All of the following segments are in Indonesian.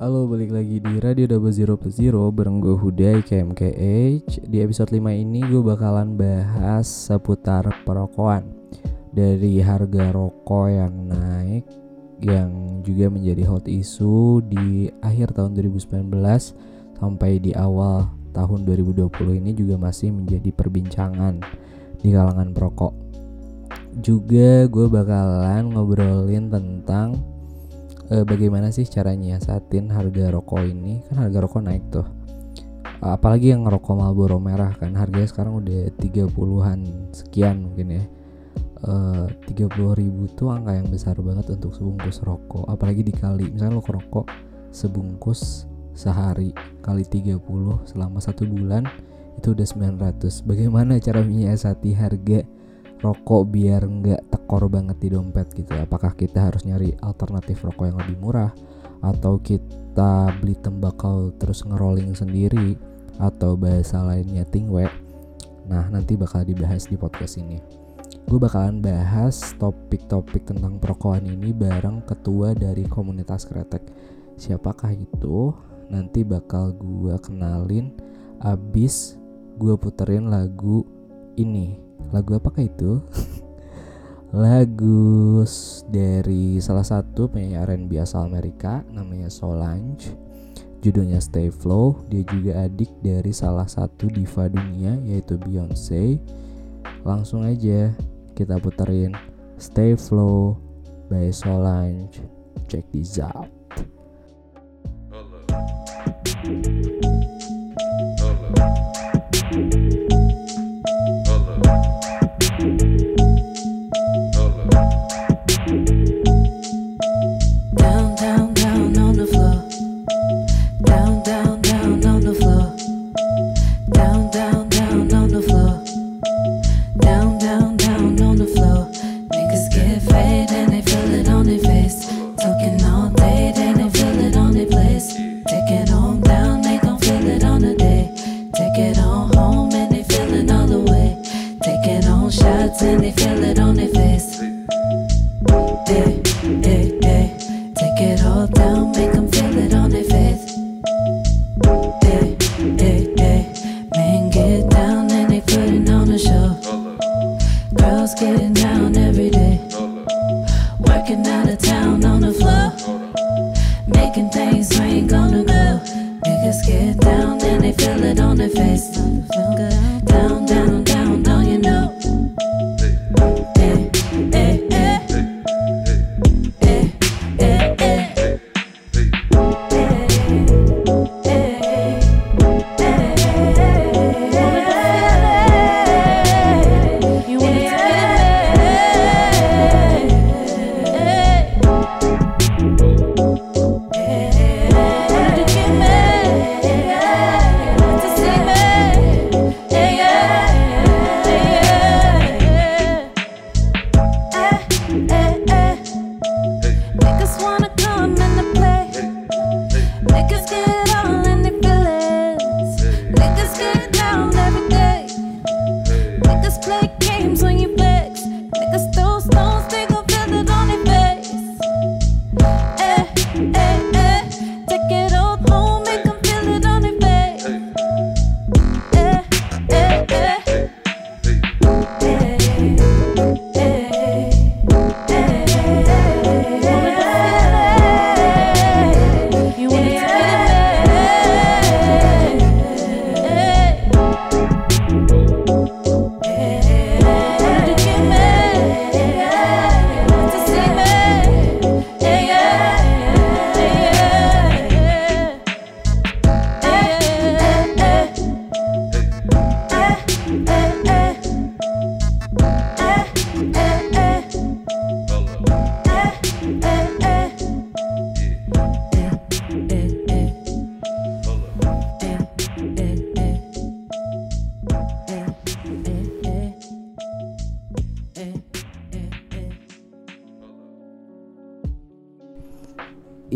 Halo, balik lagi di Radio Double Zero Plus Zero bareng gue Huda KMKH Di episode 5 ini gue bakalan bahas seputar perokokan Dari harga rokok yang naik Yang juga menjadi hot issue di akhir tahun 2019 Sampai di awal tahun 2020 ini juga masih menjadi perbincangan di kalangan perokok. Juga gue bakalan ngobrolin tentang uh, bagaimana sih cara nyiasatin harga rokok ini? Kan harga rokok naik tuh. Apalagi yang ngerokok Marlboro merah kan harganya sekarang udah 30-an sekian mungkin ya. Eh, tiga puluh ribu tuh angka yang besar banget untuk sebungkus rokok. Apalagi dikali misalnya lo kerokok sebungkus sehari kali 30 selama satu bulan itu udah 900 bagaimana cara menyiasati harga rokok biar nggak tekor banget di dompet gitu apakah kita harus nyari alternatif rokok yang lebih murah? Atau kita beli tembakau terus ngerolling sendiri? Atau bahasa lainnya tingwe? Nah nanti bakal dibahas di podcast ini. Gue bakalan bahas topik-topik tentang perokokan ini bareng ketua dari komunitas kretek. Siapakah itu? Nanti bakal gue kenalin abis gue puterin lagu ini lagu apakah itu? Lagu dari salah satu penyanyi R&B asal Amerika namanya Solange. Judulnya Stay Flow. Dia juga adik dari salah satu diva dunia yaitu Beyonce langsung aja kita puterin Stay Flow by Solange. Check this out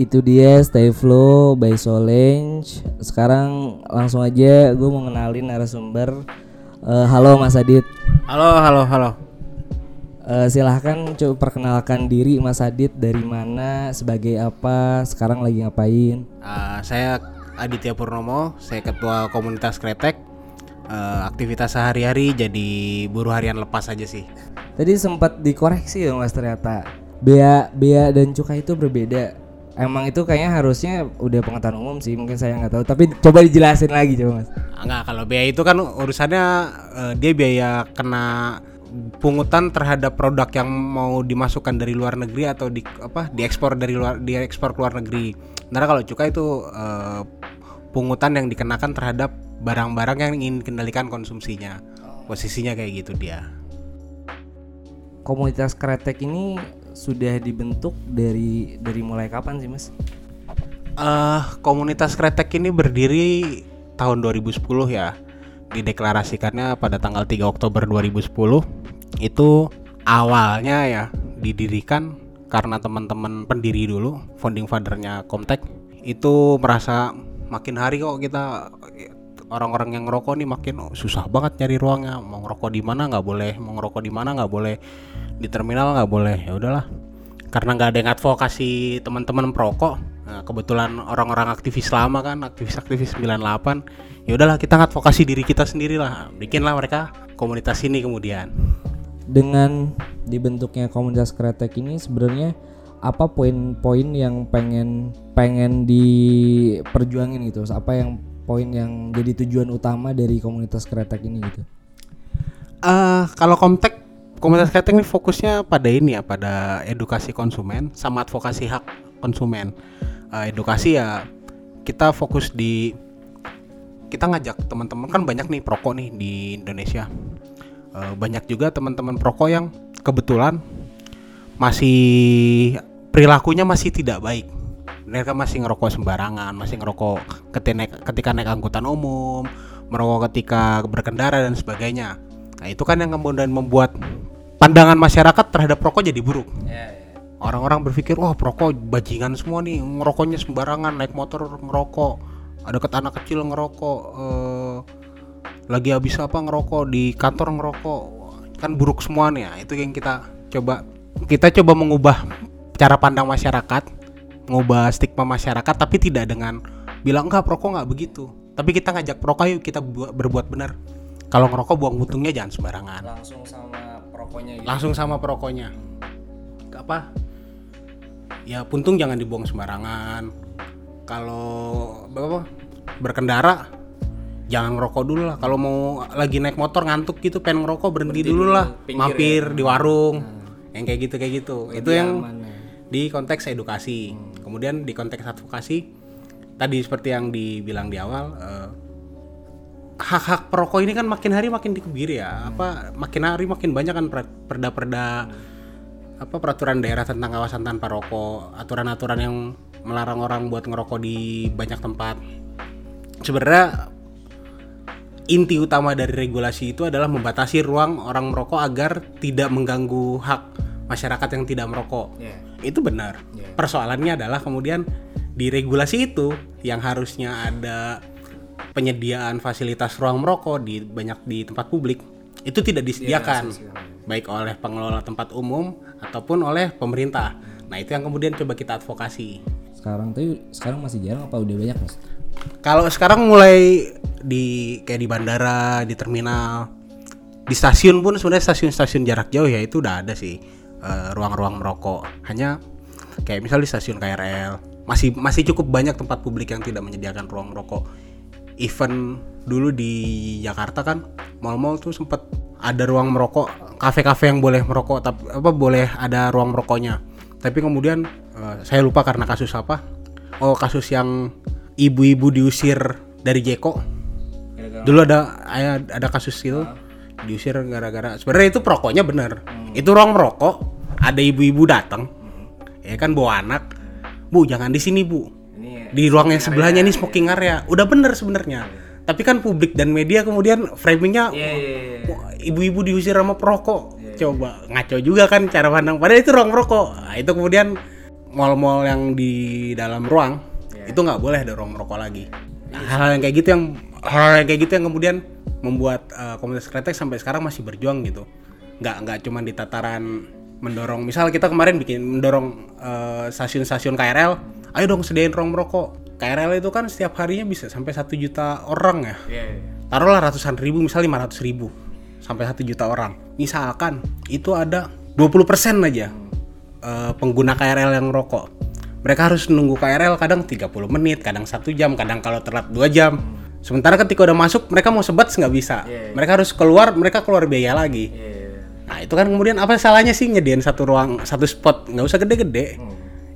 itu dia Stay Flow by Solange. Sekarang langsung aja gue mau ngenalin narasumber. Uh, halo Mas Adit. Halo, halo, halo. Uh, silahkan coba perkenalkan diri Mas Adit dari mana, sebagai apa, sekarang lagi ngapain? Uh, saya Aditya Purnomo, saya ketua komunitas Kretek. Uh, aktivitas sehari-hari jadi buruh harian lepas aja sih. Tadi sempat dikoreksi ya Mas ternyata bea bea dan cukai itu berbeda. Emang itu kayaknya harusnya udah pengetahuan umum sih, mungkin saya nggak tahu. Tapi coba dijelasin lagi coba Mas. Enggak, kalau bea itu kan urusannya uh, dia biaya kena pungutan terhadap produk yang mau dimasukkan dari luar negeri atau di apa diekspor dari luar diekspor ke luar negeri. Nah kalau cukai itu uh, pungutan yang dikenakan terhadap barang-barang yang ingin kendalikan konsumsinya. Posisinya kayak gitu dia. Komunitas kretek ini sudah dibentuk dari dari mulai kapan sih mas? Uh, komunitas kretek ini berdiri tahun 2010 ya. Dideklarasikannya pada tanggal 3 Oktober 2010 itu awalnya ya didirikan karena teman-teman pendiri dulu founding fathernya Comtek itu merasa makin hari kok kita orang-orang yang ngerokok nih makin susah banget nyari ruangnya. Mau ngerokok di mana nggak boleh mau ngerokok di mana nggak boleh di terminal nggak boleh. Ya udahlah. Karena nggak ada yang advokasi teman-teman perokok. Nah, kebetulan orang-orang aktivis lama kan aktivis-aktivis 98 ya udahlah kita ngadvokasi diri kita sendiri lah bikinlah mereka komunitas ini kemudian. Dengan dibentuknya komunitas kretek ini sebenarnya apa poin-poin yang pengen pengen diperjuangin gitu? Apa yang poin yang jadi tujuan utama dari komunitas kretek ini gitu? Uh, kalau komtek komunitas kretek ini fokusnya pada ini ya pada edukasi konsumen sama advokasi hak konsumen. Uh, edukasi ya kita fokus di kita ngajak teman-teman kan banyak nih perokok nih di Indonesia. Uh, banyak juga teman-teman perokok yang kebetulan masih perilakunya masih tidak baik. Mereka masih ngerokok sembarangan masih ngerokok ketika naik, ketika naik angkutan umum merokok ketika berkendara dan sebagainya. Nah itu kan yang kemudian membuat pandangan masyarakat terhadap rokok jadi buruk. Ya, ya. orang-orang berpikir wah perokok bajingan semua nih ngerokoknya sembarangan naik motor ngerokok ada ket anak kecil ngerokok uh, lagi habis apa ngerokok di kantor ngerokok. Kan buruk semua nih ya itu yang kita coba kita coba mengubah cara pandang masyarakat mengubah stigma masyarakat tapi tidak dengan bilang enggak perokok nggak begitu. Tapi kita ngajak perokok yuk kita berbuat benar. Kalau ngerokok buang puntungnya jangan sembarangan. Langsung sama perokoknya gitu. langsung sama perokoknya apa ya puntung jangan dibuang sembarangan kalau apa berkendara jangan ngerokok dulu lah kalau mau lagi naik motor ngantuk gitu pengen ngerokok berhenti, berhenti dulu lah mampir ya. di warung hmm. yang kayak gitu kayak gitu Lebih itu yang ya. di konteks edukasi hmm. kemudian di konteks advokasi tadi seperti yang dibilang di awal eh, hak-hak perokok ini kan makin hari makin dikebir ya hmm. apa makin hari makin banyak kan perda-perda apa peraturan daerah tentang kawasan tanpa rokok aturan-aturan yang melarang orang buat ngerokok di banyak tempat sebenarnya inti utama dari regulasi itu adalah membatasi ruang orang merokok agar tidak mengganggu hak masyarakat yang tidak merokok. Yeah. Itu benar. Yeah. Persoalannya adalah kemudian di regulasi itu yang harusnya ada penyediaan fasilitas ruang merokok di banyak di tempat publik itu tidak disediakan yeah, baik oleh pengelola tempat umum ataupun oleh pemerintah. Nah, itu yang kemudian coba kita advokasi. Sekarang tuh sekarang masih jarang apa udah banyak, Mas? Kalau sekarang mulai di kayak di bandara, di terminal, di stasiun pun sebenarnya stasiun-stasiun jarak jauh ya itu udah ada sih eh, ruang-ruang uh, merokok. Hanya kayak misal di stasiun KRL masih masih cukup banyak tempat publik yang tidak menyediakan ruang merokok. Even dulu di Jakarta kan mal-mal tuh sempat ada ruang merokok, kafe-kafe yang boleh merokok tapi apa boleh ada ruang merokoknya. Tapi kemudian uh, saya lupa karena kasus apa. Oh, kasus yang ibu-ibu diusir dari Jeko dulu ada ada kasus itu uh. diusir gara-gara sebenarnya itu perokoknya bener hmm. itu ruang merokok ada ibu-ibu datang hmm. ya kan bawa anak bu jangan di sini bu di ruang yang sebelahnya ini smoking area. Udah bener sebenarnya. Tapi kan publik dan media kemudian framingnya ibu-ibu diusir sama perokok. Coba ngaco juga kan cara pandang. Padahal itu ruang merokok. Nah, itu kemudian mall-mall yang di dalam ruang yeah. itu nggak boleh ada ruang merokok lagi. Hal-hal yang kayak gitu yang hal yang kayak gitu yang kemudian membuat uh, komunitas kretek sampai sekarang masih berjuang gitu. Nggak nggak cuma di tataran mendorong. Misal kita kemarin bikin mendorong eh, stasiun-stasiun KRL ayo dong sediain ruang merokok. KRL itu kan setiap harinya bisa sampai satu juta orang ya. Iya. taruhlah ratusan ribu misal 500 ribu sampai satu juta orang. Misalkan itu ada 20% aja eh, pengguna KRL yang rokok mereka harus nunggu KRL kadang 30 menit kadang satu jam kadang kalau telat dua jam. Sementara ketika udah masuk mereka mau sebat nggak bisa. Mereka harus keluar mereka keluar biaya lagi Nah itu kan kemudian apa salahnya sih nyediain satu ruang satu spot? Nggak usah gede-gede.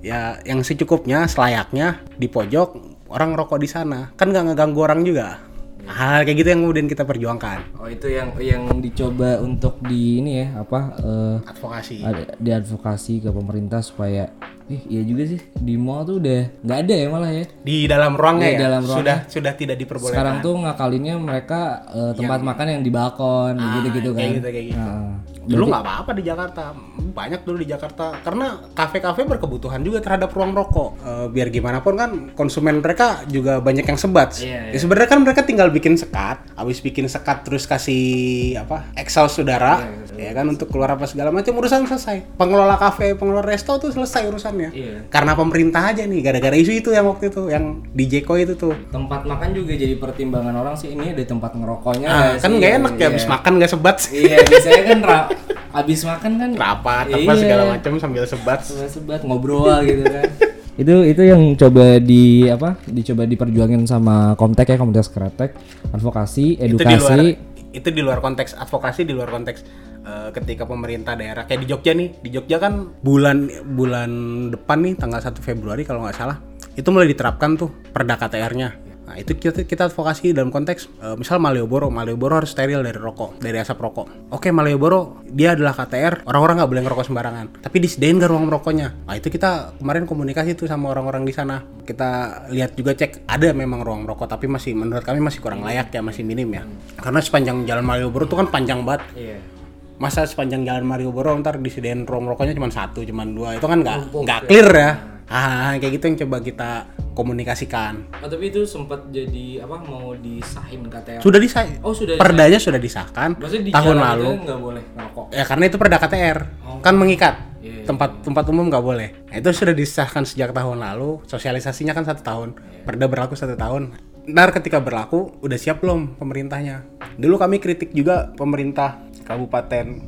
Ya yang secukupnya selayaknya di pojok orang rokok di sana. Kan nggak ngeganggu orang juga. Hal kayak gitu yang kemudian kita perjuangkan. Oh itu yang yang dicoba untuk di ini ya apa eh, advokasi. ada diadvokasi ke pemerintah supaya ih iya juga sih. Di mall tuh udah nggak ada ya malah ya. Di dalam ruangnya Iya, ya? dalam ruangnya. sudah sudah tidak diperbolehkan. Sekarang tuh ngakalinnya mereka eh, tempat makan yang di balkon gitu-gitu kan. kayak gitu kayak gitu. Nah, dulu nggak apa-apa di Jakarta. Banyak dulu di Jakarta. Karena kafe-kafe berkebutuhan juga terhadap ruang rokok. Eh, biar gimana pun kan konsumen mereka juga banyak yang sebat. Iya, Ya, sebenarnya kan mereka tinggal bikin sekat. Habis bikin sekat terus kasih apa exhaust udara Iya, ya kan untuk keluar apa segala macam urusan selesai. Pengelola kafe pengelola resto tuh selesai urusannya Iya. karena pemerintah aja nih gara-gara isu itu yang waktu itu yang di Jeko itu tuh. Tempat makan juga jadi pertimbangan orang sih. Ini ada tempat ngerokoknya Ah, kan sih? nggak enak ya habis makan nggak sebat. Iya biasanya kan ra- abis makan kan rapat apa Iya. segala macam sambil sebat. Sebat ngobrol gitu kan. Itu itu yang coba di apa dicoba diperjuangin sama Komtek ya komunitas kretek advokasi itu di luar edukasi itu di luar konteks advokasi di luar konteks eh, ketika pemerintah daerah kayak di Jogja nih di Jogja kan bulan bulan depan nih tanggal 1 Februari kalau nggak salah itu mulai diterapkan tuh perda KTR-nya nah itu kita, kita advokasi dalam konteks eh, misal Malioboro Malioboro harus steril dari rokok dari asap rokok. Oke Malioboro dia adalah KTR orang-orang nggak boleh ngerokok sembarangan. Tapi disediain gak ruang merokoknya nah itu kita kemarin komunikasi tuh sama orang-orang di sana. Kita lihat juga cek ada memang ruang merokok tapi masih menurut kami masih kurang layak ya masih minim ya. Karena sepanjang jalan Malioboro tuh kan panjang banget. Iya masa sepanjang jalan Malioboro ntar disediain ruang rokoknya cuma satu cuma dua. Itu kan nggak nggak clear ya. Ah kayak gitu yang coba kita komunikasikan. Oh, tapi itu sempat jadi apa mau disahin KTR sudah disah oh sudah perdanya sudah disahkan maksudnya di tahun lalu. nggak boleh ngerokok? Ya karena itu perda KTR kan mengikat. Iya, tempat tempat umum nggak boleh. Nah, itu sudah disahkan sejak tahun lalu. Sosialisasinya kan satu tahun. Perda berlaku satu tahun ntar ketika berlaku udah siap belum pemerintahnya? Dulu kami kritik juga pemerintah kabupaten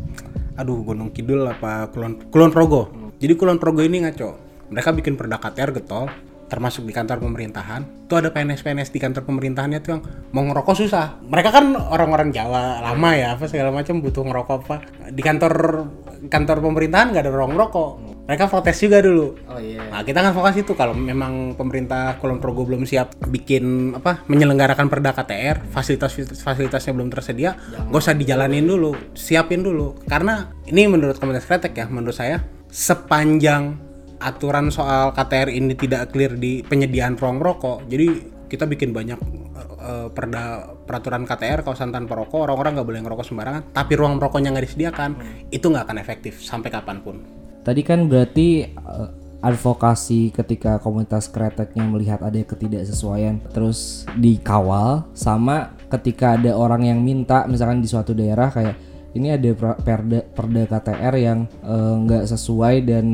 aduh Gunung Kidul apa Kulon Kulon Progo. Jadi Kulon Progo ini ngaco mereka bikin perda KTR getol termasuk di kantor pemerintahan. Tuh ada PNS-PNS di kantor pemerintahannya tuh yang mau ngerokok susah. Mereka kan orang-orang Jawa lama ya apa segala macam butuh ngerokok apa. Di kantor kantor pemerintahan nggak ada ruang merokok mereka protes juga dulu. Oh iya. Nah, kita kan fokus itu. Kalau memang pemerintah Kulon Progo belum siap bikin apa menyelenggarakan perda KTR, fasilitas fasilitasnya belum tersedia, nggak usah dijalanin dulu, siapin dulu. Karena ini menurut komunitas kretek ya, menurut saya sepanjang aturan soal KTR ini tidak clear di penyediaan ruang merokok, jadi kita bikin banyak eh, perda peraturan KTR kawasan tanpa rokok orang-orang nggak boleh ngerokok sembarangan tapi ruang merokoknya nggak disediakan itu nggak akan efektif sampai kapan pun Tadi kan berarti eh, advokasi ketika komunitas kreteknya melihat ada ketidaksesuaian terus dikawal sama ketika ada orang yang minta misalkan di suatu daerah kayak ini ada perda perda KTR yang eh, nggak sesuai dan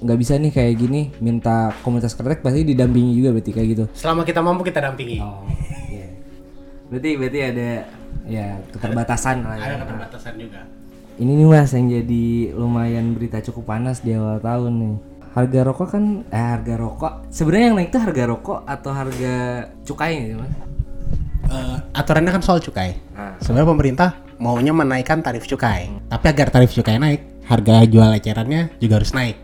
nggak bisa nih kayak gini minta komunitas kretek pasti didampingi juga berarti kayak gitu. selama kita mampu kita dampingi Oh, iya. Berarti berarti ada ya keterbatasan lah ya. ada keterbatasan juga Ini nih mas yang jadi lumayan berita cukup panas di awal tahun nih. Harga rokok kan, eh harga rokok. Sebenarnya yang naik itu harga rokok atau harga cukai sih mas? Eh, aturannya kan soal cukai. Ah. Sebenarnya pemerintah maunya menaikkan tarif cukai. Tapi agar tarif cukai naik, harga jual ecerannya juga harus naik.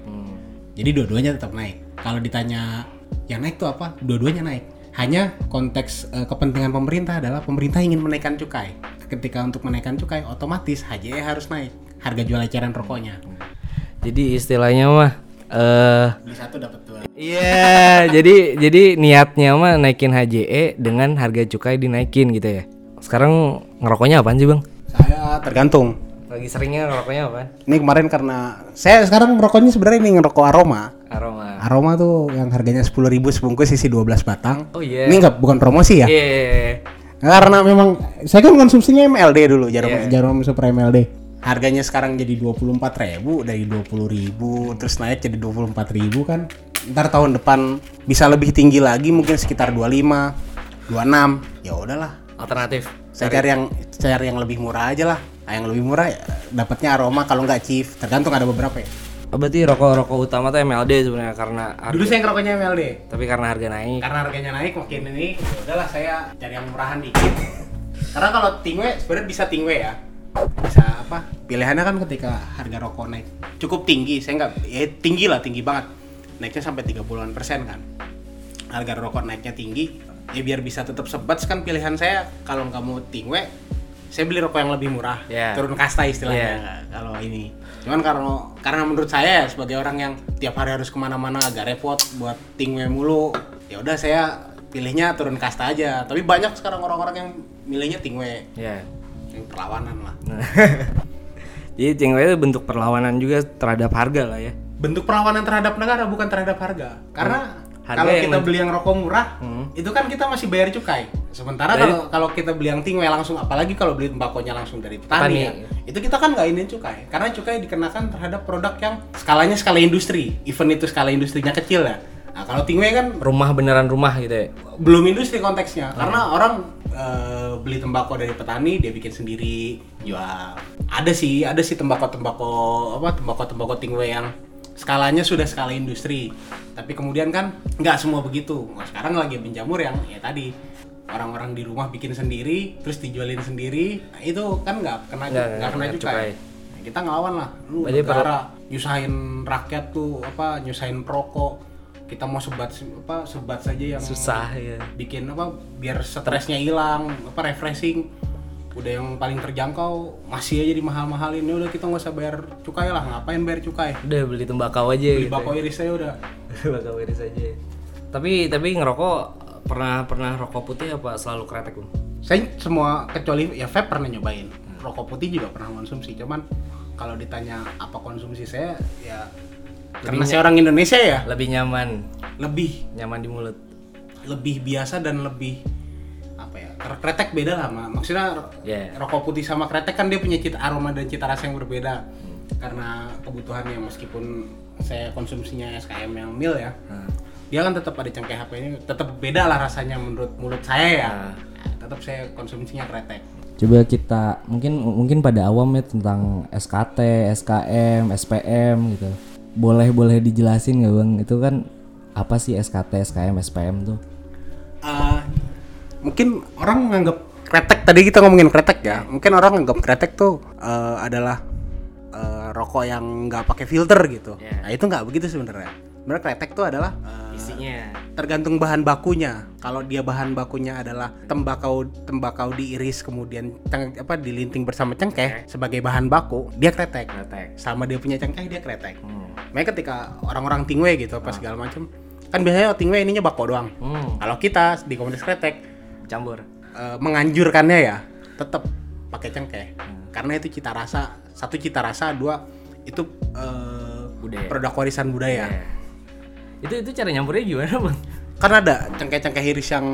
Jadi dua-duanya tetap naik. Kalau ditanya yang naik tuh apa? Dua-duanya naik. Hanya konteks eh, kepentingan pemerintah adalah pemerintah ingin menaikkan cukai. Ketika untuk menaikkan cukai, otomatis HJE harus naik. Harga jual eceran rokoknya. Jadi istilahnya mah, eh Beli satu dapat dua. iya, jadi jadi niatnya mah naikin HJE dengan harga cukai dinaikin gitu ya. Sekarang ngerokoknya apaan sih bang? Saya tergantung. Lagi seringnya ngerokoknya apaan? Ini kemarin karena saya sekarang merokoknya sebenarnya ini ngerokok aroma. Aroma. Aroma tuh yang harganya 10.000 sebungkus isi 12 batang. Oh iya. Ini nggak bukan promosi ya. Iya. Karena memang saya kan konsumsinya MLD dulu, jarum jarum super MLD. harganya sekarang jadi 24.000 dari 20.000 terus naik jadi 24.000 kan ntar tahun depan bisa lebih tinggi lagi mungkin sekitar 25 26 ya udahlah Alternatif. saya cari yang cari yang lebih murah aja lah yang lebih murah ya, dapatnya aroma kalau nggak chief. Tergantung ada beberapa ya. Oh, berarti rokok-rokok utama tuh MLD sebenarnya karena harga, dulu saya ngerokoknya MLD tapi karena harga naik. karena harganya naik makin ini ya udahlah saya cari yang murahan dikit. Karena kalau tingwe sebenarnya bisa tingwe ya. Bisa apa? Pilihannya kan ketika harga rokok naik cukup tinggi saya nggak ya tinggi lah tinggi banget. Naiknya sampai 30-an persen kan. Harga rokok naiknya tinggi ya biar bisa tetap sebat kan pilihan saya. Kalau nggak mau tingwe saya beli rokok yang lebih murah Yeah. turun kasta istilahnya Yeah. kalau ini cuman karena karena menurut saya ya, sebagai orang yang tiap hari harus ke mana-mana agak repot buat tingwe mulu ya udah saya pilihnya turun kasta aja tapi banyak sekarang orang-orang yang milihnya tingwe Ya. yang perlawanan lah. Jadi cengwe itu bentuk perlawanan juga terhadap harga lah ya. bentuk perlawanan terhadap negara bukan terhadap harga karena kalau kita beli yang rokok murah Hmm. itu kan kita masih bayar cukai. Sementara kalau kalau kita beli yang tingwe langsung apalagi kalau beli tembakonya langsung dari petani, Petani. ya, itu kita kan nggak ini cukai. Karena cukai dikenakan terhadap produk yang skalanya skala industri. Even itu skala industrinya kecil ya. Nah kalau tingwe kan Rumah beneran rumah gitu ya. belum industri konteksnya. Karena orang eh, beli tembakau dari petani dia bikin sendiri jual. Ada sih ada sih tembakau tembakau apa tembakau tembakau tingwe yang skalanya sudah skala industri. Tapi kemudian kan nggak semua begitu. Wah, sekarang lagi penjamur yang ya tadi orang-orang di rumah bikin sendiri terus dijualin sendiri nah, itu kan nggak kena Nggak, nggak nggak kena kena cukai. cukai. Nah, kita ngelawan lah. Lu Berarti negara nyusahin rakyat tuh apa nyusahin perokok. Kita mau sebat apa sebat saja yang Susah ya. bikin apa biar stresnya hilang apa refreshing udah yang paling terjangkau masih aja di mahal-mahalin ya udah kita nggak usah bayar cukai lah. Ngapain bayar cukai? Udah beli tembakau aja beli gitu. bako iris aja udah. Tembakau iris aja. Tapi tapi ngerokok pernah pernah rokok putih apa selalu kretek bang? saya semua kecuali ya vape pernah nyobain. Rokok putih juga pernah konsumsi. Cuman kalau ditanya apa konsumsi saya ya karena saya orang Indonesia ya. Lebih nyaman, lebih. Nyaman di mulut. lebih biasa dan lebih ya kretek beda lah Ma. maksudnya Ya. rokok putih sama kretek kan dia punya cita aroma dan cita rasa yang berbeda karena kebutuhannya meskipun saya konsumsinya SKM yang mil ya Nah, dia kan tetap ada cengkeh HP ini tetap beda lah rasanya menurut mulut saya ya. Nah, tetap saya konsumsinya kretek Coba kita mungkin mungkin pada awam ya tentang SKT, SKM, SPM gitu. Boleh boleh dijelasin nggak bang? Itu kan apa sih SKT, SKM, SPM tuh? Eh, mungkin orang nganggap kretek tadi kita ngomongin kretek ya. Mungkin orang nganggap kretek tuh eh, adalah eh, rokok yang nggak pakai filter gitu. Ya. nah itu nggak begitu sebenarnya. Sebenarnya kretek tuh adalah eh, isinya. tergantung bahan bakunya. Kalau dia bahan bakunya adalah tembakau tembakau diiris kemudian ceng- apa dilinting bersama cengkeh sebagai bahan baku dia kretek. Kretek. sama dia punya cengkeh dia kretek. Hmm. makanya ketika orang-orang tingwe gitu apa segala macam kan biasanya tingwe ininya bako doang. Hmm. kalau kita di komunitas kretek Campur. eh, menganjurkannya ya tetap pakai cengkeh karena itu cita rasa satu cita rasa dua itu eh, Budaya. produk warisan budaya Ya. Itu itu cara nyampurnya gimana bang? kan ada cengkeh-cengkeh iris yang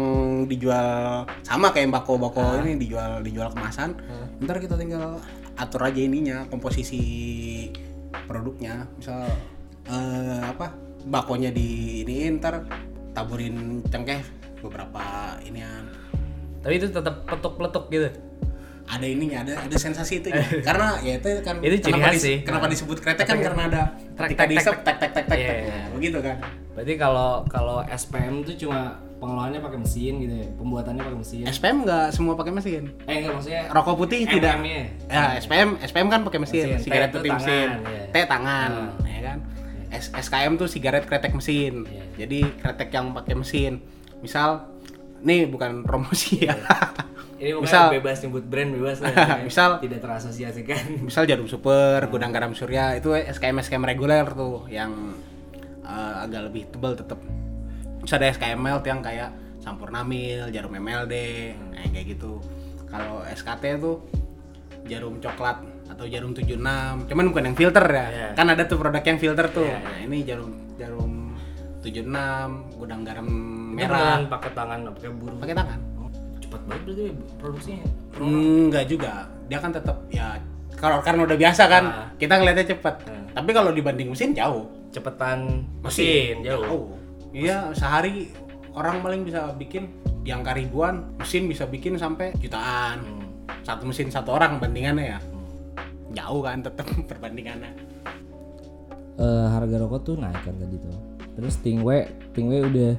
dijual sama kayak bako-bako ini dijual dijual kemasan ntar kita tinggal atur aja ininya komposisi produknya misal eh, apa bakonya di ini ntar taburin cengkeh beberapa inian Tapi itu tetap petuk-peletuk gitu. ada ininya ada ada sensasi itu karena ya itu kan Itu ciri kenapa, khas dis- sih. kenapa disebut kretek kan karena ada Trek, ketika trek, diisep trek, tek tek tek tek Iya, tek. Nah, begitu kan Berarti kalau kalau SPM tuh cuma pengelolaannya pakai mesin gitu ya, pembuatannya pakai mesin. SPM nggak semua pakai mesin eh enggak maksudnya rokok putih tidak ya SPM SPM kan pakai mesin, Mesin. sigaret T itu putih mesin tangan, iya. T tangan ya kan SKM tuh sigaret kretek mesin Iya. jadi kretek yang pakai mesin misal nih bukan promosi ya Ini bukan Misal- bebas nyebut brand bebas lah. ya. Misal- tidak terasosiasikan. misal jarum super gudang garam surya itu SKM SKM reguler tuh yang eh, agak lebih tebal tetap bisa ada SKM melt yang kayak sampurna mil jarum MLD nah, kayak gitu kalau SKT tuh jarum coklat atau jarum 76 cuman bukan yang filter ya Iya. kan ada tuh produk yang filter tuh Iya, nah ini jarum jarum 76 gudang garam Ini merah pakai tangan pakai buru. pakai tangan Cepat banget berarti produksinya. Enggak juga. Dia kan tetap ya kalau karena udah biasa kan Ah. kita ngeliatnya cepet tapi kalau dibanding mesin jauh cepetan mesin jauh. iya sehari orang paling bisa bikin di angka ribuan mesin bisa bikin sampai jutaan Hmm. satu mesin satu orang bandingannya ya jauh kan tetap perbandingannya Eh, harga rokok tuh naik kan tadi tuh. Terus Tingwe, Tingwe udah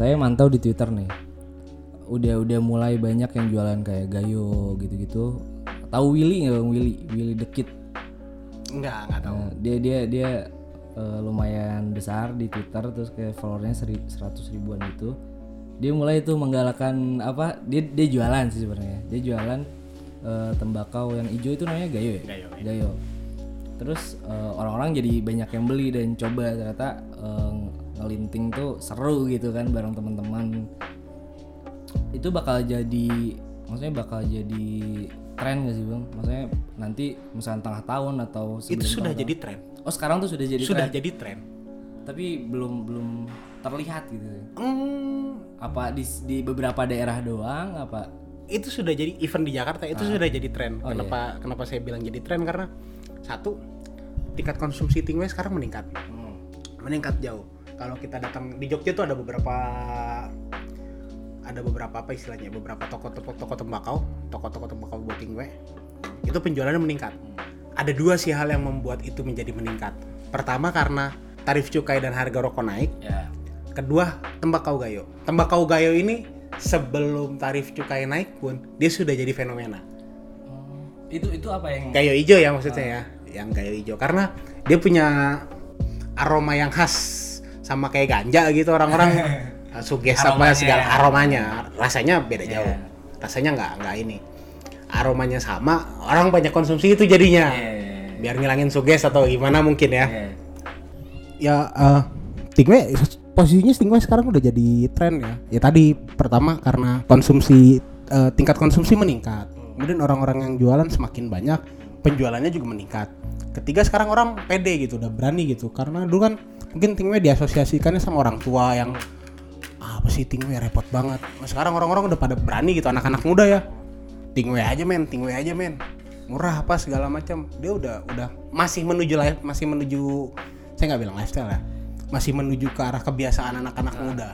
saya mantau di Twitter nih. Udah udah mulai banyak yang jualan kayak Gayo gitu-gitu. Tahu Willy nggak Bang Willy? Willy Dekit. enggak enggak tahu Nah, dia dia dia eh, lumayan besar di Twitter terus kayak followernya seri- 100 ribuan gitu. Dia mulai tuh menggalakkan apa? Dia dia jualan sih sebenarnya. Dia jualan eh, tembakau yang hijau itu namanya Gayo ya? Gayo, ya. Gayo. Terus eh, orang-orang jadi banyak yang beli dan coba ternyata eh, ngelinting tuh seru gitu kan bareng teman-teman. Itu bakal jadi maksudnya bakal jadi tren gak sih bang? Maksudnya nanti misalnya tengah tahun atau itu sudah tengah jadi tren tahun. Oh sekarang tuh sudah jadi sudah tren, jadi tren tapi belum belum terlihat gitu. Hmm, Apa di di beberapa daerah doang? Apa? itu sudah jadi event di Jakarta itu sudah jadi tren. Oh, kenapa kenapa saya bilang jadi tren karena satu tingkat konsumsi tingwe sekarang meningkat, meningkat jauh. Kalau kita datang di Jogja tuh ada beberapa ada beberapa apa istilahnya beberapa toko-toko toko tembakau, toko-toko tembakau buat tingwe itu penjualannya meningkat. Ada dua sih hal yang membuat itu menjadi meningkat. Pertama karena tarif cukai dan harga rokok naik. Ya. Kedua, tembakau gayo. Tembakau gayo ini sebelum tarif cukai naik pun dia sudah jadi fenomena. Itu itu apa yang Gayo hijau ya maksudnya ya, yang gayo hijau karena dia punya aroma yang khas sama kayak ganja gitu orang-orang uh, suges apa segala aromanya, rasanya beda Iya. jauh. Rasanya nggak nggak ini. Aromanya sama, orang banyak konsumsi itu jadinya. Iya. Biar ngilangin suges atau gimana mungkin ya. Iya. ya eh Stingway posisinya Stingway sekarang udah jadi tren ya. Ya tadi pertama karena konsumsi eh, tingkat konsumsi meningkat. Kemudian orang-orang yang jualan semakin banyak, penjualannya juga meningkat. Ketiga sekarang orang pede gitu, udah berani gitu. Karena dulu kan mungkin Stingway diasosiasikannya sama orang tua yang "Ah, apa sih Stingway repot banget. Nah, sekarang orang-orang udah pada berani gitu anak-anak muda ya. Stingway aja men, Stingway aja men. Murah apa segala macam. Dia udah udah masih menuju life, masih menuju saya nggak bilang lifestyle ya masih menuju ke arah kebiasaan anak-anak muda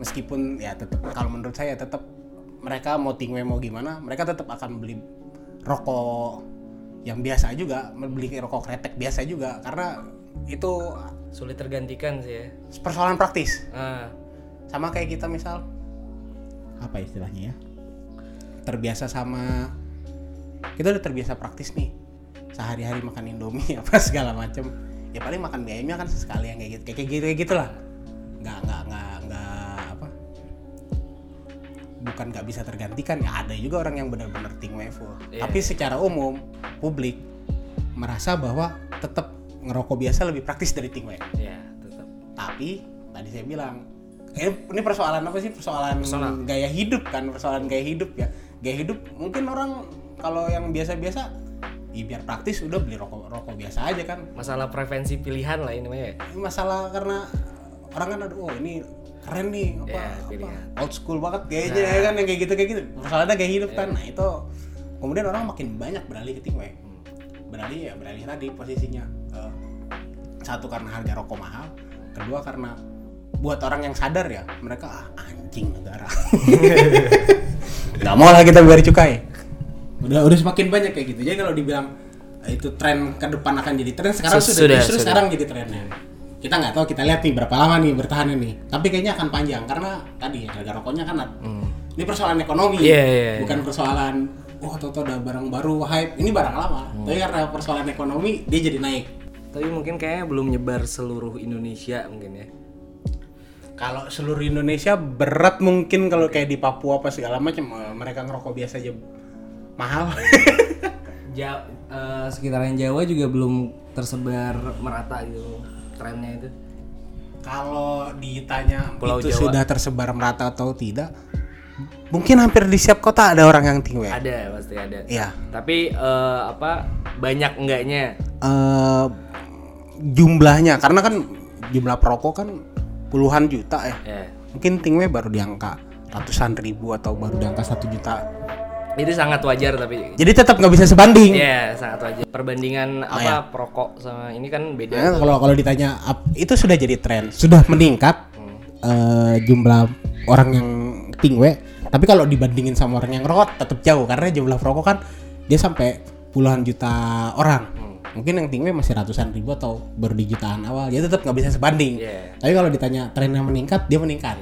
meskipun ya tetap kalau menurut saya tetap mereka mau tingwe mau gimana mereka tetap akan beli rokok yang biasa juga beli rokok kretek biasa juga karena itu sulit tergantikan sih ya. persoalan praktis. Ah, sama kayak kita misal apa istilahnya ya? Terbiasa sama kita udah terbiasa praktis nih. Sehari-hari makan indomie apa segala macem. Ya paling makan nya kan sesekali yang kayak gitu kayak gitu kayak gitulah. Nggak nggak nggak nggak apa? Bukan nggak bisa tergantikan. Ya ada juga orang yang benar-benar ting full Iya. tapi secara umum publik merasa bahwa tetap ngerokok biasa lebih praktis dari ting ya tetap. tapi tadi saya bilang ini persoalan apa sih? Persoalan Personal. gaya hidup kan persoalan gaya hidup ya. Gaya hidup mungkin orang kalau yang biasa-biasa ya biar praktis udah beli rokok rokok biasa aja kan. Masalah prevensi pilihan lah ini ya. masalah karena orang kan ada oh ini keren nih apa, Ya, apa old school banget kayaknya ya kan yang kayak gitu kayak gitu. Persoalannya gaya hidup kan nah itu kemudian orang makin banyak beralih ke tingwe beralih ya beralih tadi posisinya Eh, satu karena harga rokok mahal kedua karena buat orang yang sadar ya mereka ah, anjing negara nggak mau lah kita bayar cukai udah udah semakin banyak kayak gitu jadi kalau dibilang eh, itu tren ke depan akan jadi tren sekarang sudah, sudah, justru sudah. sekarang jadi trennya kita nggak tahu kita lihat nih berapa lama nih bertahan ini tapi kayaknya akan panjang karena tadi harga rokoknya kan ada- ini persoalan ekonomi Hmm. Iya, iya, iya. bukan persoalan wah toto ada barang baru hype ini barang lama Hmm. tapi karena persoalan ekonomi dia jadi naik Tapi mungkin kayaknya belum nyebar seluruh Indonesia mungkin ya. kalau seluruh Indonesia berat mungkin kalau kayak di Papua apa segala macam eh, mereka ngerokok biasa aja mahal Ja, eh, sekitaran Jawa juga belum tersebar merata gitu trennya itu. kalau ditanya Pulau itu Jawa. sudah tersebar merata atau tidak mungkin hampir di setiap kota ada orang yang tingwe Ada pasti ada. Iya. Tapi eh, apa banyak enggaknya? eh jumlahnya karena kan jumlah perokok kan puluhan juta ya Ya. mungkin tingwe baru di angka ratusan ribu atau baru di angka satu juta Itu sangat wajar tapi Jadi tetap nggak bisa sebanding. Iya, sangat wajar. Perbandingan apa perokok sama ini kan beda. Nah, kalau kalau ditanya itu sudah jadi tren, sudah meningkat eh, jumlah orang yang tingwe. Tapi kalau dibandingin sama orang yang rokok tetap jauh karena jumlah perokok kan dia sampai puluhan juta orang. Mungkin yang tingwe masih ratusan ribu atau baru di jutaan awal. Dia tetap nggak bisa sebanding. Iya. Tapi kalau ditanya trennya meningkat, dia meningkat.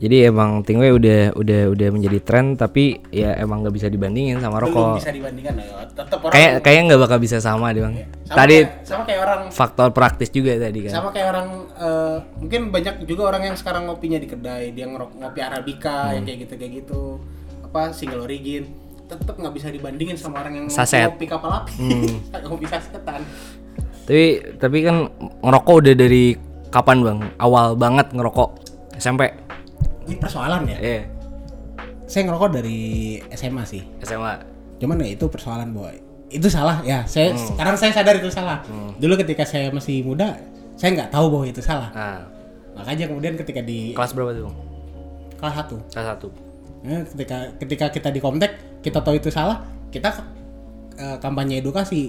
Jadi emang tingwe udah udah udah menjadi tren tapi ya emang nggak bisa dibandingin sama Belum rokok. bisa dibandingkan ya. Tetap orang Kayak kayak nggak bakal bisa sama deh bang. sama Tadi kayak, sama kayak orang faktor praktis juga tadi kan. sama kayak orang eh, mungkin banyak juga orang yang sekarang ngopinya di kedai dia ngerok ngopi arabica yang kayak gitu kayak gitu apa single origin tetap nggak bisa dibandingin sama orang yang Saset. ngopi kapal api ngopi sasetan. Tapi tapi kan ngerokok udah dari kapan bang? Awal banget ngerokok SMP. ini persoalan ya? Eh saya ngerokok dari SMA sih. SMA. cuman ya itu persoalan boy. Itu salah ya. Saya sekarang saya sadar itu salah. Dulu ketika saya masih muda saya nggak tahu bahwa itu salah. Nah makanya kemudian ketika di kelas berapa tuh kelas satu. Kelas satu. Ya, ketika ketika kita di Komtek kita tahu itu salah kita eh, kampanye edukasi.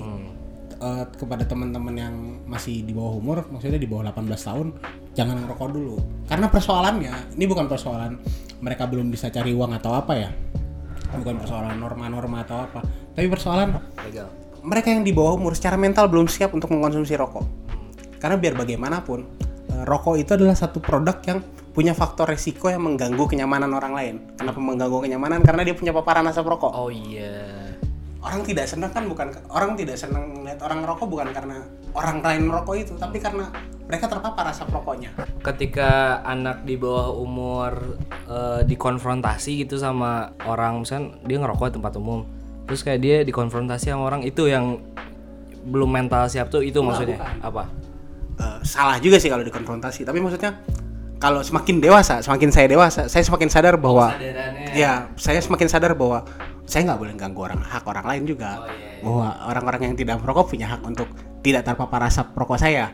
Eh, kepada teman-teman yang masih di bawah umur maksudnya di bawah 18 tahun jangan ngerokok dulu. Karena persoalannya ini bukan persoalan mereka belum bisa cari uang atau apa ya. Bukan persoalan norma-norma atau apa. Tapi persoalan Legal. mereka yang di bawah umur secara mental belum siap untuk mengkonsumsi rokok. Karena biar bagaimanapun, eh, rokok itu adalah satu produk yang punya faktor resiko yang mengganggu kenyamanan orang lain. Kenapa mengganggu kenyamanan? Karena dia punya paparan asap rokok. Oh iya. Orang tidak senang kan bukan orang tidak senang melihat orang rokok bukan karena orang lain merokok itu, tapi karena mereka terpapar asap rokoknya. Ketika anak di bawah umur eh, dikonfrontasi gitu sama orang misalkan dia ngerokok di tempat umum, terus kayak dia dikonfrontasi sama orang itu yang belum mental siap tuh itu maksudnya apa? Eh, salah juga sih kalau dikonfrontasi, tapi maksudnya kalau semakin dewasa, semakin saya dewasa, saya semakin sadar bahwa ya saya semakin sadar bahwa saya nggak boleh ganggu orang hak orang lain juga. Bahwa orang-orang yang tidak merokok punya hak untuk tidak terpapar asap rokok saya.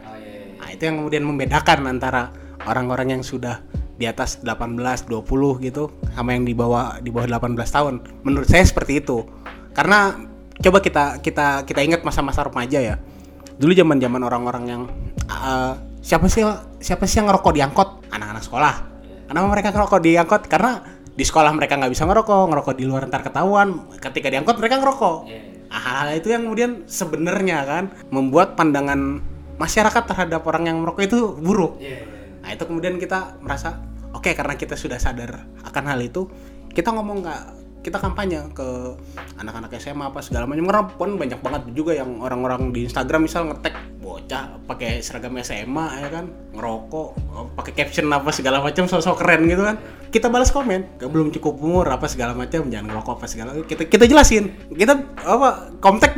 Nah itu yang kemudian membedakan antara orang-orang yang sudah di atas 18 20 gitu sama yang di bawah di bawah 18 tahun. Menurut saya seperti itu. Karena coba kita kita kita ingat masa-masa remaja ya. Dulu zaman zaman orang-orang yang eh, siapa sih siapa sih yang ngerokok di angkot? Anak-anak sekolah. Kenapa mereka ngerokok di angkot? Karena di sekolah mereka nggak bisa ngerokok ngerokok di luar ntar ketahuan. Ketika di angkot mereka ngerokok. Ah, hal itu yang kemudian sebenarnya kan membuat pandangan masyarakat terhadap orang yang merokok itu buruk. Nah itu kemudian kita merasa oke karena kita sudah sadar akan hal itu kita ngomong nggak kita kampanye ke anak-anak SMA apa segala macam. Karena pun banyak banget juga yang orang-orang di Instagram misal ngetek bocah pakai seragam SMA ya kan? Ngerokok pakai caption apa segala macam sosok keren gitu kan? Kita balas komen "Gak belum cukup umur apa segala macam jangan ngerokok apa segala kita kita jelasin. Kita apa komtek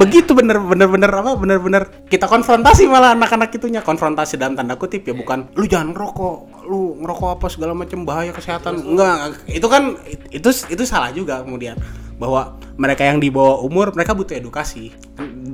begitu bener bener bener apa bener bener. Kita konfrontasi malah anak-anak itunya. Konfrontasi dalam tanda kutip ya bukan lu jangan ngerokok lu ngerokok apa segala macam bahaya kesehatan. Enggak. Itu kan itu itu salah juga kemudian. Bahwa mereka yang di bawah umur mereka butuh edukasi.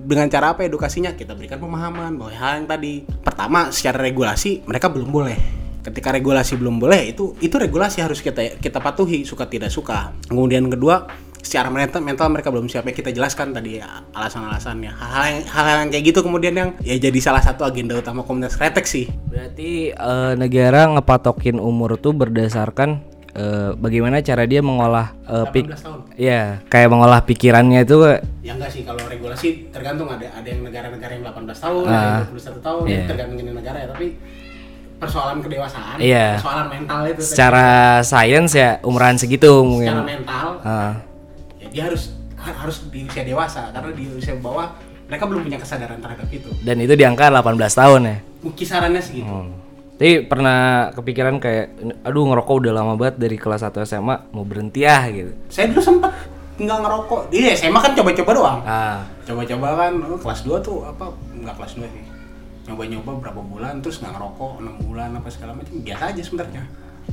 Dengan cara apa edukasinya? Kita berikan pemahaman bahwa hal yang tadi. Pertama secara regulasi mereka belum boleh. Ketika regulasi belum boleh itu itu regulasi harus kita kita patuhi suka tidak suka. Kemudian kedua secara mental, mental mereka belum siap ya kita jelaskan tadi ya, alasan-alasannya hal-hal yang, hal-hal yang kayak gitu kemudian yang ya jadi salah satu agenda utama komunitas kretek sih Berarti eh, negara ngepatokin umur tuh berdasarkan eh, bagaimana cara dia mengolah eh, pik 18 tahun ya kayak mengolah pikirannya itu ya enggak sih kalau regulasi tergantung ada ada yang negara-negara yang 18 tahun ada yang 21 tahun iya. tergantung jenis negara ya tapi persoalan kedewasaan Iya. persoalan mental itu tadi. secara sains ya umuran segitu mungkin. secara mental Ah, ya dia harus ha- harus di usia dewasa karena di usia bawah mereka belum punya kesadaran terhadap itu dan itu di angka 18 tahun ya. kisarannya segitu Hmm. Tapi pernah kepikiran kayak aduh ngerokok udah lama banget dari kelas 1 SMA mau berhenti ah gitu. saya dulu sempat nggak ngerokok dia SMA kan coba-coba doang Ah, coba-coba kan oh, kelas 2 tuh apa nggak kelas 2 sih nyoba-nyoba berapa bulan terus nggak ngerokok enam bulan apa segala macam biasa aja sebenarnya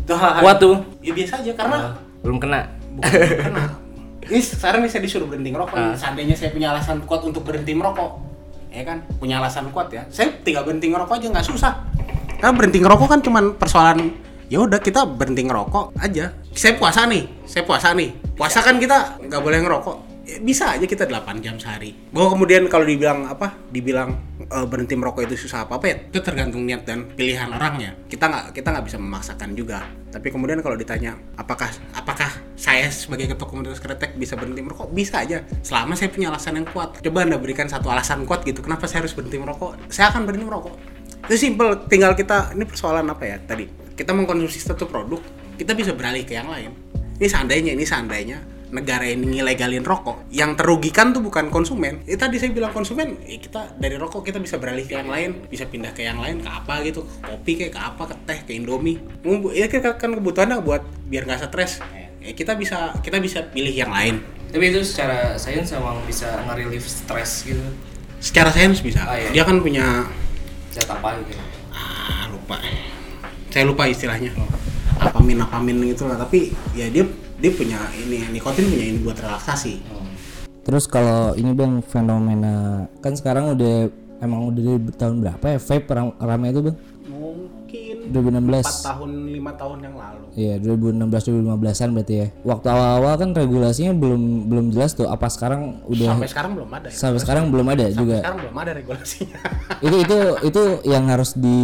hal-hal Kuat tuh. ya biasa aja karena belum kena. bukan karena ini sekarang nih saya disuruh berhenti ngerokok nih. seandainya saya punya alasan kuat untuk berhenti merokok ya kan? Punya alasan kuat ya. Saya tinggal berhenti ngerokok aja nggak susah. Karena berhenti ngerokok kan cuman persoalan ya udah kita berhenti ngerokok aja. Saya puasa nih saya puasa nih. Puasa kan kita nggak boleh ngerokok. Ya, bisa aja kita 8 jam sehari. Bahwa kemudian kalau dibilang apa? Dibilang eh, berhenti merokok itu susah apa apa ya itu tergantung niat dan pilihan orangnya. Kita nggak kita nggak bisa memaksakan juga. Tapi kemudian kalau ditanya apakah apakah saya sebagai ketua komunitas kretek bisa berhenti merokok? Bisa aja. Selama saya punya alasan yang kuat. Coba anda berikan satu alasan kuat gitu kenapa saya harus berhenti merokok? Saya akan berhenti merokok. Itu simple tinggal kita ini persoalan apa ya? Tadi kita mengkonsumsi satu produk kita bisa beralih ke yang lain. Ini seandainya ini seandainya negara ini ngelegalin rokok yang terugikan tuh bukan konsumen. Itu tadi saya bilang konsumen eh, kita dari rokok kita bisa beralih ke yang lain. Bisa pindah ke yang lain ke apa gitu? Ke kopi kayak ke apa ke teh ke indomie. Ya kan kan kebutuhannya buat biar nggak stres. ya, kita bisa kita bisa pilih yang lain Tapi itu secara sains emang bisa nge-relieve stres gitu. secara sains bisa Ah, iya. dia kan punya Zat apa gitu. ah lupa saya lupa istilahnya apamin apamin gitu lah tapi ya dia dia punya ini nikotin punya ini buat relaksasi Terus kalau ini bang fenomena kan sekarang udah emang udah dari tahun berapa ya vape ram- rame itu bang? mungkin 2016. 4 tahun lima tahun yang lalu Iya 2016 2015an berarti ya. Waktu awal-awal kan regulasinya belum belum jelas tuh apa sekarang udah sampai sekarang belum ada ya. sampai sekarang belum ada juga. sekarang belum ada regulasinya itu itu itu yang harus di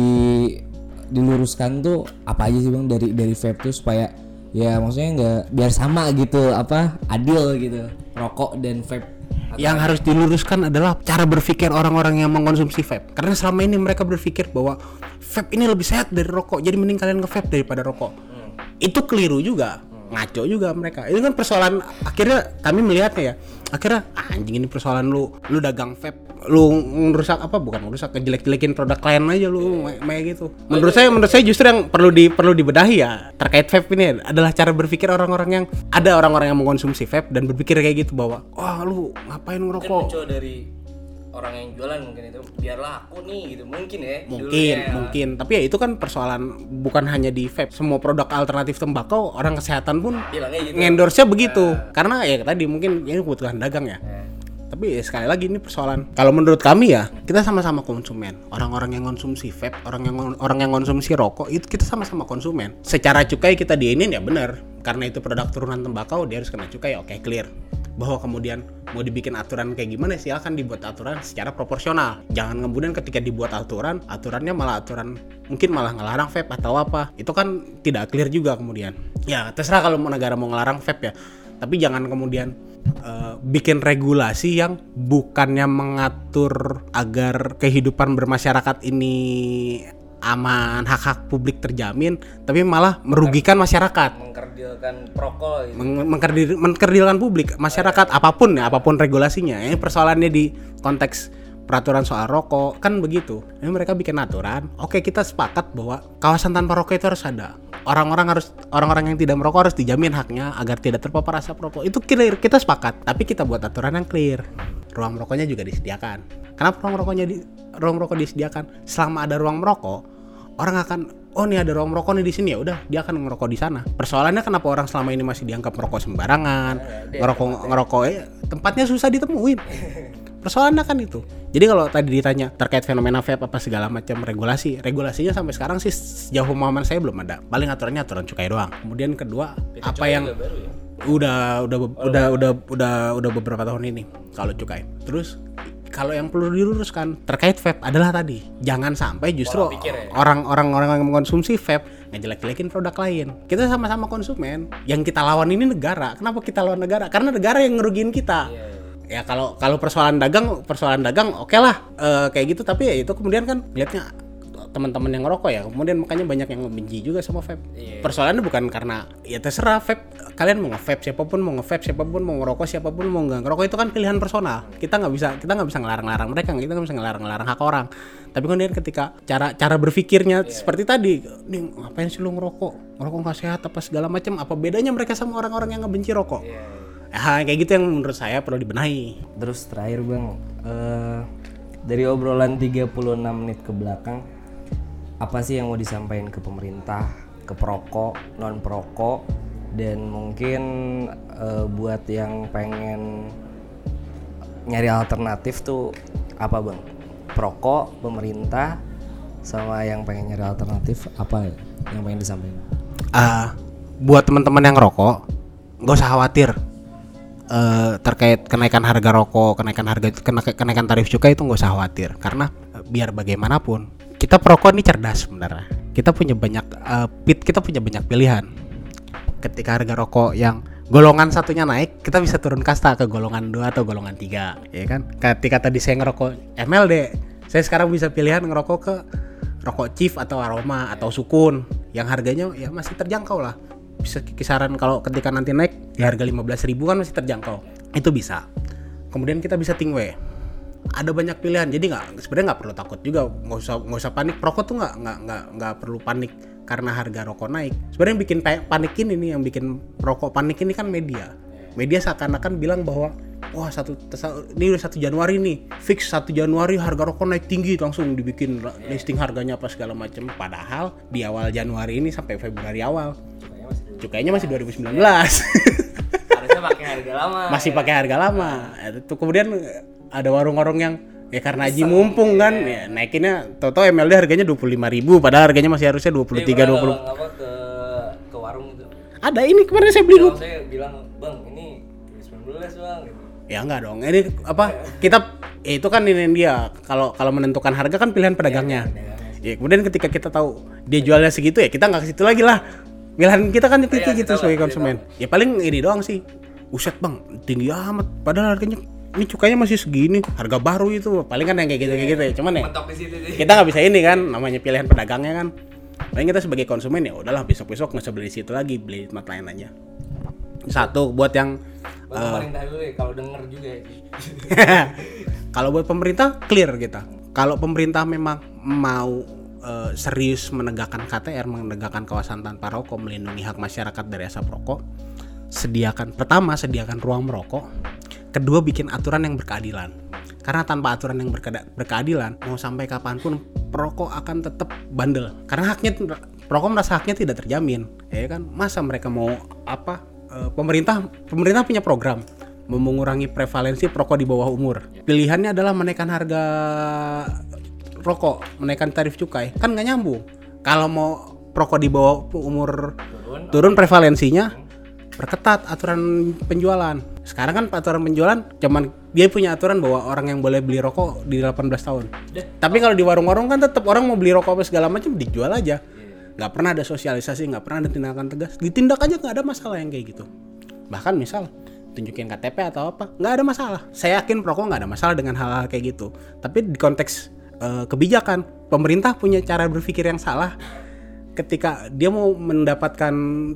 diluruskan tuh apa aja sih bang dari dari vape tuh supaya ya maksudnya nggak biar sama gitu apa adil gitu rokok dan vape yang harus diluruskan adalah cara berpikir orang-orang yang mengkonsumsi vape. Karena selama ini mereka berpikir bahwa vape ini lebih sehat dari rokok. Jadi mending kalian nge vape daripada rokok. Itu keliru juga ngaco juga mereka. Itu kan persoalan akhirnya kami melihatnya ya. Akhirnya "Ah, anjing ini persoalan lu. Lu dagang vape lu ngerusak apa bukan ngerusak ngejelek-jelekin produk klien aja lu kayak gitu. Menurut saya menurut saya justru yang perlu di perlu dibedahi ya terkait vape ini adalah cara berpikir orang-orang yang ada orang-orang yang mengkonsumsi vape dan berpikir kayak gitu bahwa wah lu ngapain ngerokok? Muncul dari orang yang jualan mungkin itu biar laku nih gitu. Mungkin ya mungkin dulunya. mungkin. Tapi ya itu kan persoalan bukan hanya di vape. Semua produk alternatif tembakau orang kesehatan pun bilangnya gitu. ngendorse begitu. Karena ya tadi mungkin ini kebutuhan dagang ya. Tapi ya sekali lagi ini persoalan. Kalau menurut kami ya kita sama-sama konsumen. Orang-orang yang konsumsi vape orang yang orang yang konsumsi rokok itu kita sama-sama konsumen. Secara cukai kita diinin ya benar. Karena itu produk turunan tembakau dia harus kena cukai. Oke clear bahwa kemudian mau dibikin aturan kayak gimana silakan dibuat aturan secara proporsional. Jangan kemudian ketika dibuat aturan aturannya malah aturan mungkin malah ngelarang vape atau apa. Itu kan tidak clear juga kemudian. Ya terserah kalau negara mau ngelarang vape ya. Tapi jangan kemudian eh, bikin regulasi yang bukannya mengatur agar kehidupan bermasyarakat ini aman hak-hak publik terjamin tapi malah merugikan masyarakat. Mengkerdilkan prokol gitu. Meng- mengkerdir- mengkerdilkan publik masyarakat apa pun ya apa pun regulasinya. Ini persoalannya di konteks peraturan soal rokok kan begitu. Ini mereka bikin aturan oke kita sepakat bahwa kawasan tanpa rokok itu harus ada. Orang-orang harus orang-orang yang tidak merokok harus dijamin haknya agar tidak terpapar asap rokok. Itu clear kita sepakat tapi kita buat aturan yang clear. Ruang merokoknya juga disediakan. Kenapa ruang merokoknya di ruang merokok disediakan. Selama ada ruang merokok orang akan oh nih ada ruang merokok nih di sini. Ya udah dia akan ngerokok di sana. Persoalannya kenapa orang selama ini masih dianggap merokok sembarangan ngerokok ngerokok eh, tempatnya susah ditemuin. Persoalannya kan itu. Jadi kalau tadi ditanya terkait fenomena vape apa segala macam regulasi regulasinya sampai sekarang sih sejauh pemahaman saya belum ada. Paling aturannya aturan cukai doang. Kemudian kedua apa yang baru ya? udah udah udah. udah udah udah beberapa tahun ini kalau cukai. Terus kalau yang perlu diluruskan terkait vape adalah tadi jangan sampai justru ya. orang-orang orang yang mengkonsumsi vape ngejelek-jelekin produk lain. Kita sama-sama konsumen yang kita lawan ini negara. Kenapa kita lawan negara? Karena negara yang ngerugiin kita. Ya kalau kalau persoalan dagang persoalan dagang oke lah eh, kayak gitu. Tapi ya itu kemudian kan lihatnya teman-teman yang ngerokok ya. Kemudian makanya banyak yang benci juga sama vape persoalannya bukan karena ya terserah vape kalian mau nge-vape siapa pun mau nge-vape siapa pun mau ngerokok siapa pun mau nggak ngerokok itu kan pilihan personal. Kita nggak bisa kita nggak bisa ngelarang-larang mereka kita nggak bisa ngelarang-larang hak orang. Tapi kemudian ketika cara cara berpikirnya seperti tadi nih ngapain sih lu ngerokok? Ngerokok nggak sehat apa segala macam apa bedanya mereka sama orang-orang yang ngebenci rokok? Ya, kayak gitu yang menurut saya perlu dibenahi. Terus terakhir bang, eh, dari obrolan 36 menit ke belakang, apa sih yang mau disampaikan ke pemerintah, ke perokok, non perokok, dan mungkin eh, buat yang pengen nyari alternatif tuh apa bang? Perokok, pemerintah, sama yang pengen nyari alternatif apa yang pengen disampaikan? Ah, buat teman-teman yang rokok, nggak usah khawatir eh, terkait kenaikan harga rokok, kenaikan harga kena- kenaikan tarif cukai itu nggak usah khawatir karena eh, biar bagaimanapun kita perokok ini cerdas sebenarnya. Kita punya banyak eh, pit, kita punya banyak pilihan. Ketika harga rokok yang golongan satunya naik, kita bisa turun kasta ke golongan 2 atau golongan 3, ya kan? Ketika tadi saya ngerokok MLD, saya sekarang bisa pilihan ngerokok ke rokok chief atau aroma atau sukun yang harganya ya masih terjangkau lah bisa kisaran kalau ketika nanti naik di harga 15.000 kan masih terjangkau itu bisa kemudian kita bisa tingwe ada banyak pilihan. Jadi nggak sebenarnya nggak perlu takut juga. Nggak usah nggak usah panik. Rokok tuh nggak nggak nggak nggak perlu panik karena harga rokok naik. Sebenarnya yang bikin pa- panik ini yang bikin rokok panik ini kan media. Media seakan-akan bilang bahwa wah satu ini udah satu Januari nih fix satu Januari harga rokok naik tinggi langsung dibikin la- listing harganya apa segala macam padahal di awal Januari ini sampai Februari awal. Cukainya masih 2019 harusnya pakai harga lama. Masih pakai harga lama. Itu kemudian ada warung-warung yang ya karena Haji mumpung kan ya naikinnya toto MLD harganya 25.000 padahal harganya masih harusnya 23 Jadi, pernah 20 kalau apa ke ke warung gitu ada ini kemarin saya beli dulu saya bilang bang ini 19 bang gitu. Ya enggak dong ini apa kita ya itu kan ini dia kalau kalau menentukan harga kan pilihan pedagangnya. Ya kemudian ketika kita tahu dia jualnya segitu ya kita nggak ke situ lagi lah. Pilihan kita kan itu Iya, gitu sebagai konsumen. ya paling ini doang sih. Uset bang tinggi amat padahal harganya ini cukainya masih segini harga baru itu. Paling kan yang kayak gitu kayak gitu ya. Cuman ya kita nggak bisa ini kan namanya pilihan pedagangnya kan. Paling kita sebagai konsumen ya udahlah besok besok nggak usah beli di situ lagi beli tempat lain aja. Satu buat yang bang pemerintah dulu ya kalau denger juga ya. Kalau buat pemerintah clear kita. Kalau pemerintah memang mau eh, serius menegakkan KTR, menegakkan kawasan tanpa rokok, melindungi hak masyarakat dari asap rokok, sediakan pertama sediakan ruang merokok, kedua bikin aturan yang berkeadilan. Karena tanpa aturan yang berkeadilan, mau sampai kapan pun perokok akan tetap bandel. Karena haknya perokok merasa haknya tidak terjamin, ya kan? Masa mereka mau apa? eh, pemerintah pemerintah punya program mengurangi prevalensi perokok di bawah umur. Pilihannya adalah menaikkan harga rokok, menaikkan tarif cukai. Kan nggak nyambung. Kalau mau perokok di bawah umur turun turun prevalensinya, perketat aturan penjualan. Sekarang kan aturan penjualan cuman dia punya aturan bahwa orang yang boleh beli rokok di 18 tahun. Deh. Tapi kalau di warung-warung kan tetap orang mau beli rokok apa segala macam dijual aja. Nggak pernah ada sosialisasi, nggak pernah ada tindakan tegas. Ditindak aja nggak ada masalah yang kayak gitu. Bahkan misal tunjukin KTP atau apa, nggak ada masalah. Saya yakin perokok nggak ada masalah dengan hal-hal kayak gitu. Tapi di konteks eh, kebijakan, pemerintah punya cara berpikir yang salah ketika dia mau mendapatkan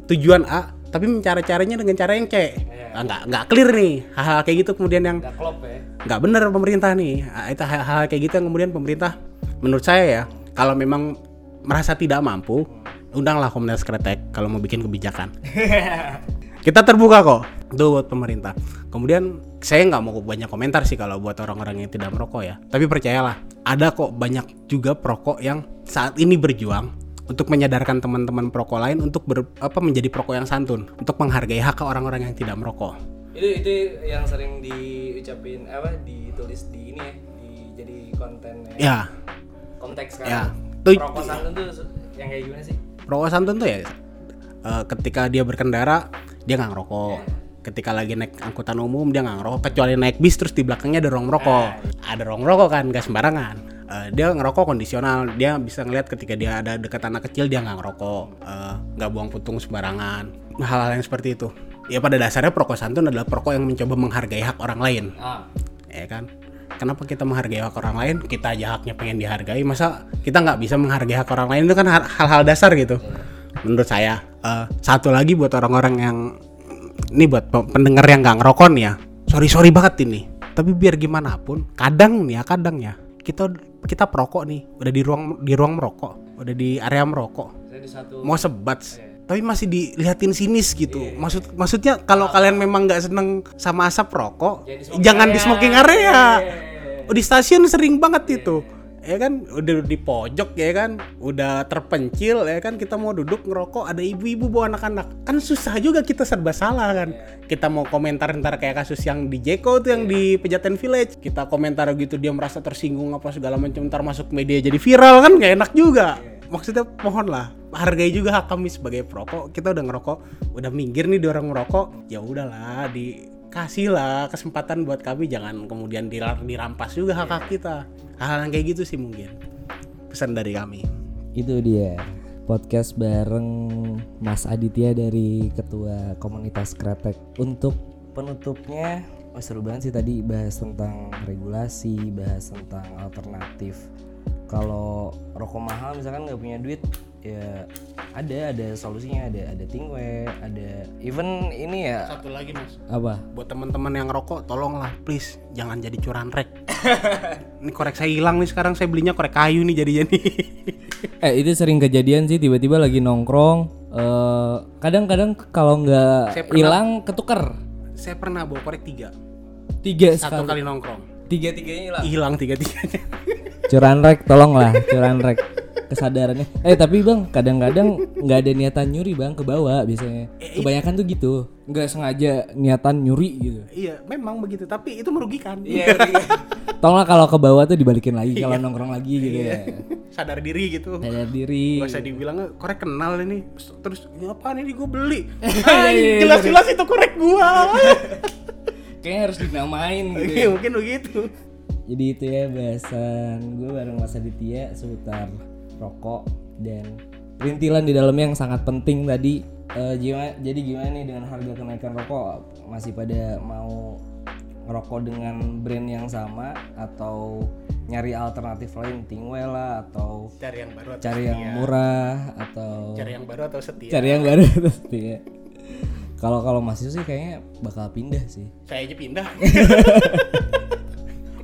tujuan A tapi cara caranya dengan cara yang C Ah, nggak nggak clear nih. Hal-hal kayak gitu kemudian yang nggak klop ya. nggak bener pemerintah nih. Ah, itu hal-hal kayak gitu yang kemudian pemerintah menurut saya ya kalau memang merasa tidak mampu undanglah komunitas kretek kalau mau bikin kebijakan. Kita terbuka kok. Itu buat pemerintah. Kemudian saya nggak mau banyak komentar sih kalau buat orang-orang yang tidak merokok ya. Tapi percayalah ada kok banyak juga perokok yang saat ini berjuang untuk menyadarkan teman-teman perokok lain untuk ber- apa menjadi perokok yang santun untuk menghargai hak orang-orang yang tidak merokok itu itu yang sering diucapin apa ditulis di ini ya di jadi konten ya konteks Ya. kan Tuh- rokok santun tuh yang kayak gimana sih Perokok santun tuh ya eh, ketika dia berkendara dia nggak ngerokok. Ketika lagi naik angkutan umum dia nggak ngerokok kecuali naik bis terus di belakangnya ada ruang merokok. Ada ruang merokok kan gak sembarangan. Eh, dia ngerokok kondisional. Dia bisa ngeliat ketika dia ada dekat anak kecil dia nggak ngerokok, Eh, nggak buang putung sembarangan. Hal-hal yang seperti itu. Ya pada dasarnya perokok santun adalah perokok yang mencoba menghargai hak orang lain. Ah. Ya kan? Kenapa kita menghargai hak orang lain? Kita aja haknya pengen dihargai. Masa kita nggak bisa menghargai hak orang lain? Itu kan hal- hal-hal dasar gitu. Menurut saya Eh, satu lagi buat orang-orang yang ini buat pe- pendengar yang nggak ngerokok nih ya. Sorry sorry banget ini. Tapi biar gimana pun kadang nih ya kadang ya kita kita perokok nih udah di ruang di ruang merokok udah di area merokok. Satu mau sebat tapi masih dilihatin sinis gitu. Maksud maksudnya kalau kalian memang nggak seneng sama asap rokok Jangan di smoking jangan di area. smoking area. Iya. oh, di stasiun sering banget itu ya kan? Udah di pojok ya kan? Udah terpencil ya kan? Kita mau duduk ngerokok ada ibu-ibu bawa anak-anak. Kan susah juga kita serba salah kan? Kita mau komentar ntar kayak kasus yang di Jeko tuh yang di Pejaten Village. Kita komentar gitu dia merasa tersinggung apa segala macam ntar masuk media jadi viral kan? Nggak enak juga. Maksudnya mohon lah hargai juga hak kami sebagai perokok. Kita udah ngerokok udah minggir nih dorong ngerokok. Ya udahlah dikasih lah kesempatan buat kami. Jangan kemudian dirampas juga hak hak kita hal yang kayak gitu sih mungkin pesan dari kami Itu dia podcast bareng Mas Aditya dari Ketua Komunitas Kretek. Untuk penutupnya, oh seru banget sih tadi bahas tentang regulasi, bahas tentang alternatif. Kalau rokok mahal misalkan nggak punya duit, ya ada ada solusinya, ada ada tingwe, ada even ini ya. Satu lagi mas. Apa? buat teman-teman yang ngerokok tolonglah please jangan jadi curanrek ini korek saya hilang nih sekarang saya belinya korek kayu nih jadinya nih. Eh itu sering kejadian sih tiba-tiba lagi nongkrong. eh, kadang-kadang kalau nggak hilang ketuker. Saya pernah bawa korek tiga. Tiga satu sekali. kali nongkrong. Tiga tiganya hilang? Hilang tiga tiganya curanrek tolonglah curanrek kesadarannya. Eh tapi bang kadang-kadang nggak ada niatan nyuri bang ke bawah biasanya. Kebanyakan tuh gitu. Nggak sengaja niatan nyuri gitu. Iya memang begitu. Tapi itu merugikan. Iya tolonglah kalau ke bawah tuh dibalikin lagi kalau nongkrong lagi gitu ya. Sadar diri gitu. Sadar diri. Gak usah dibilang korek kenal ini. Terus ini apaan ini gue beli. Iya, Ah, iya, iya, jelas-jelas itu korek gua. Kayaknya harus dinamain gitu Iya, mungkin begitu. Jadi itu ya bahasan gue bareng Mas Aditya seputar rokok dan perintilan di dalamnya yang sangat penting tadi. Eh, gimana, jadi gimana nih dengan harga kenaikan rokok? Masih pada mau ngerokok dengan brand yang sama atau nyari alternatif lain, Tingwell lah atau cari yang baru atau cari yang setia. murah atau cari yang baru atau setia cari yang baru atau setia. Kalau kalau masih sih kayaknya bakal pindah sih. saya aja pindah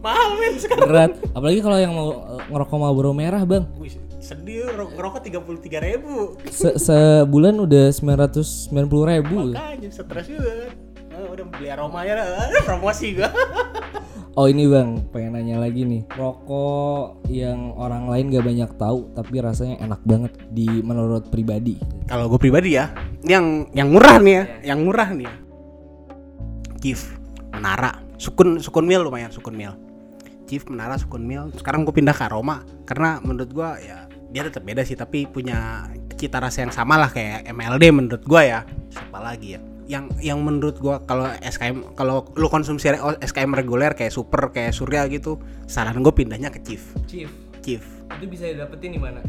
mahal men sekarang Berat, apalagi kalau yang mau eh, ngerokok Marlboro merah, Bang. Wih, sedih ro- ngerokok tiga puluh tiga ribu. Se sebulan udah 990 ribu. Makanya stres juga. Ah, udah beli aromanya dah. Ah, promosi gua. Oh ini bang pengen nanya lagi nih. Rokok yang orang lain gak banyak tahu Tapi rasanya enak banget di menurut pribadi. Kalau gue pribadi ya yang yang murah nih ya yang murah nih ya. Chief Menara Sukun Sukun Mil lumayan Sukun Mil Chief Menara Sukun Mil sekarang gue pindah ke Aroma karena menurut gue ya dia tetap beda sih tapi punya cita rasa yang sama lah kayak MLD menurut gue ya siapa lagi ya yang yang menurut gua kalau SKM kalau lu konsumsi re- SKM reguler kayak super kayak Surya gitu saran gue pindahnya ke Chief chief Chief itu bisa didapetin di mana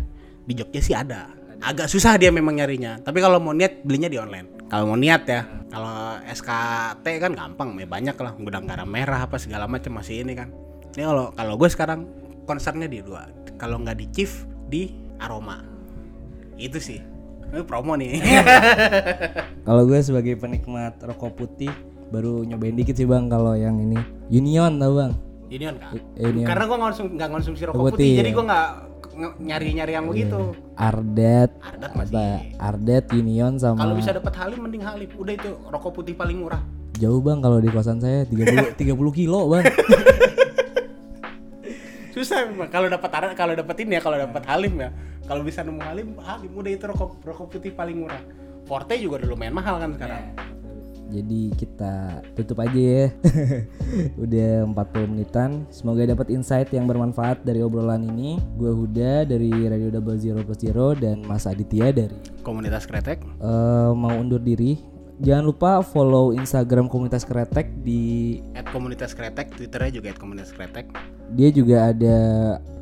di Jogja sih ada. Agak susah dia memang nyarinya. Tapi kalau mau niat belinya di online. Kalau mau niat ya. Kalau SKT kan gampang, ya banyak lah. Gudang garam merah apa segala macam masih ini kan. Ini kalau kalau gue sekarang concernnya di dua. Kalau nggak di Chief di Aroma. Itu sih. Ini promo nih. Kalau gue sebagai penikmat rokok putih Baru nyobain dikit sih bang kalau yang ini Union tau bang Union kan. Union. Karena gue ngonsum nggak konsumsi rokok Putih, putih, jadi ya. gue nggak nyari-nyari yang begitu. Ardet Ardet apa masih. Ardet Union sama Kalau bisa dapat Halim mending Halim. Udah itu rokok putih paling murah. Jauh bang kalau di kosan saya 30, 30 kilo bang susah memang kalau dapat arak kalau dapat ini ya kalau dapat halim ya kalau bisa nemu halim halim udah itu rokok rokok putih paling murah forte juga udah lumayan mahal kan sekarang Jadi kita tutup aja ya. Udah 40 menitan. Semoga dapat insight yang bermanfaat dari obrolan ini. Gue Huda dari Radio Double Zero Plus Zero dan Mas Aditya dari komunitas kretek eh, mau undur diri. Jangan lupa follow Instagram komunitas kretek di at komunitas kretek twitternya juga at komunitas kretek dia juga ada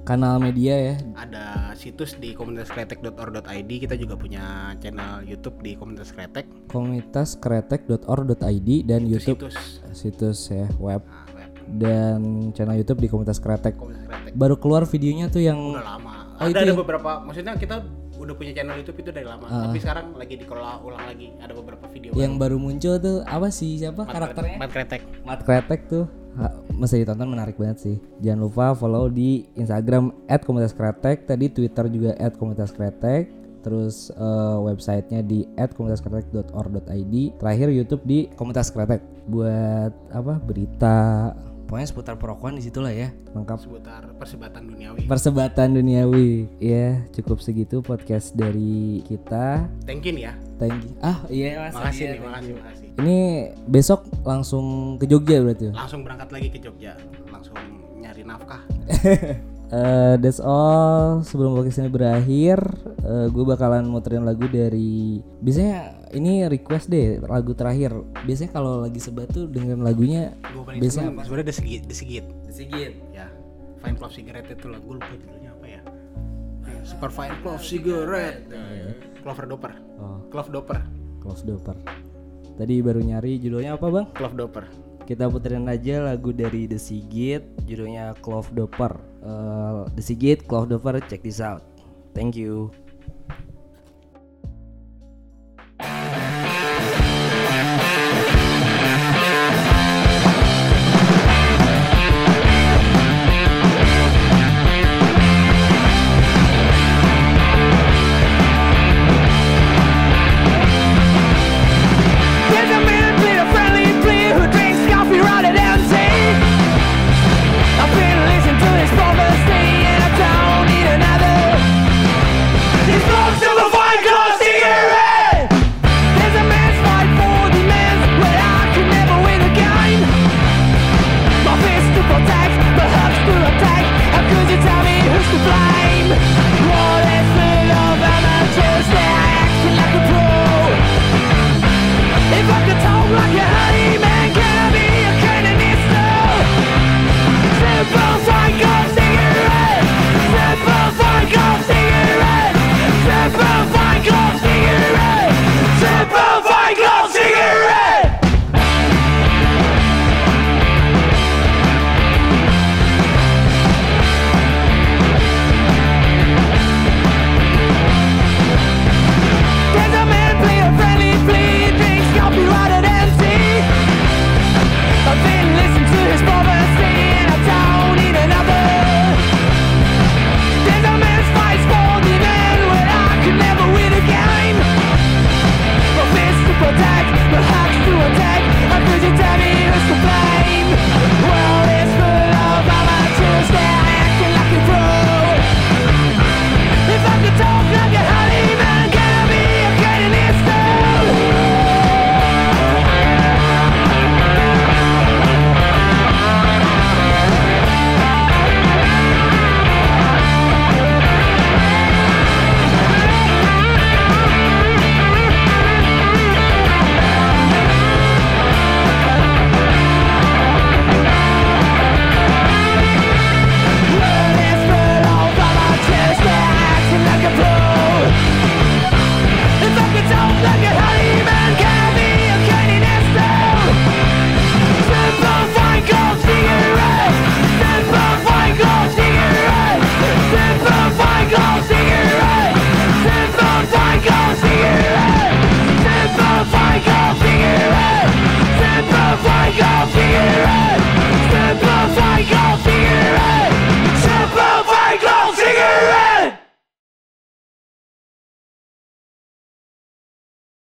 kanal media ya. ada situs di komunitaskretek.or.id kita juga punya channel YouTube di komunitas kretek komunitaskretek.or.id dan Itu YouTube situs situs ya web nah, web. dan channel YouTube di komunitas kretek. komunitas kretek Baru keluar videonya tuh yang udah lama Oh, ada itu ada ya? beberapa maksudnya kita udah punya channel YouTube itu dari lama. Tapi sekarang lagi dikelola ulang lagi. Ada beberapa video yang baru. muncul tuh apa sih? Siapa? Karakternya? Mat kretek. Mat Kretek. Tuh. Mesti ditonton menarik banget sih. Jangan lupa follow di Instagram @komunitas_kretek, tadi Twitter juga @komunitas_kretek, terus eh, websitenya di @komunitaskretek.or.id, terakhir YouTube di Komunitas Kretek. Buat apa? Berita pokoknya seputar perokokan di situ lah ya. Lengkap. Seputar persebatan duniawi. Persebatan duniawi. Ya cukup segitu podcast dari kita. Thank you nih ya. Thank you. Ah iya mas. Makasih Iya. nih makasih makasih. Ini besok langsung ke Jogja berarti ya? langsung berangkat lagi ke Jogja. Langsung nyari nafkah eh, that's all. Sebelum podcast ini berakhir, gue bakalan muterin lagu dari. Biasanya ini request deh lagu terakhir. Biasanya kalau lagi sebat tuh dengan lagunya biasanya sebenarnya Desigit, Desigit. Sigit. Ya, Fine Clove Cigarette itu lagu lupa judulnya apa ya. Eh, Super Fine Clove Cigarette. Eh, Clover Doper. Oh. Clove Doper. Close Doper. Tadi baru nyari judulnya apa bang? Clove Doper. Kita puterin aja lagu dari The Sigit, judulnya Clove Doper. Eh, The Sigit, Clove Doper, check this out. Thank you.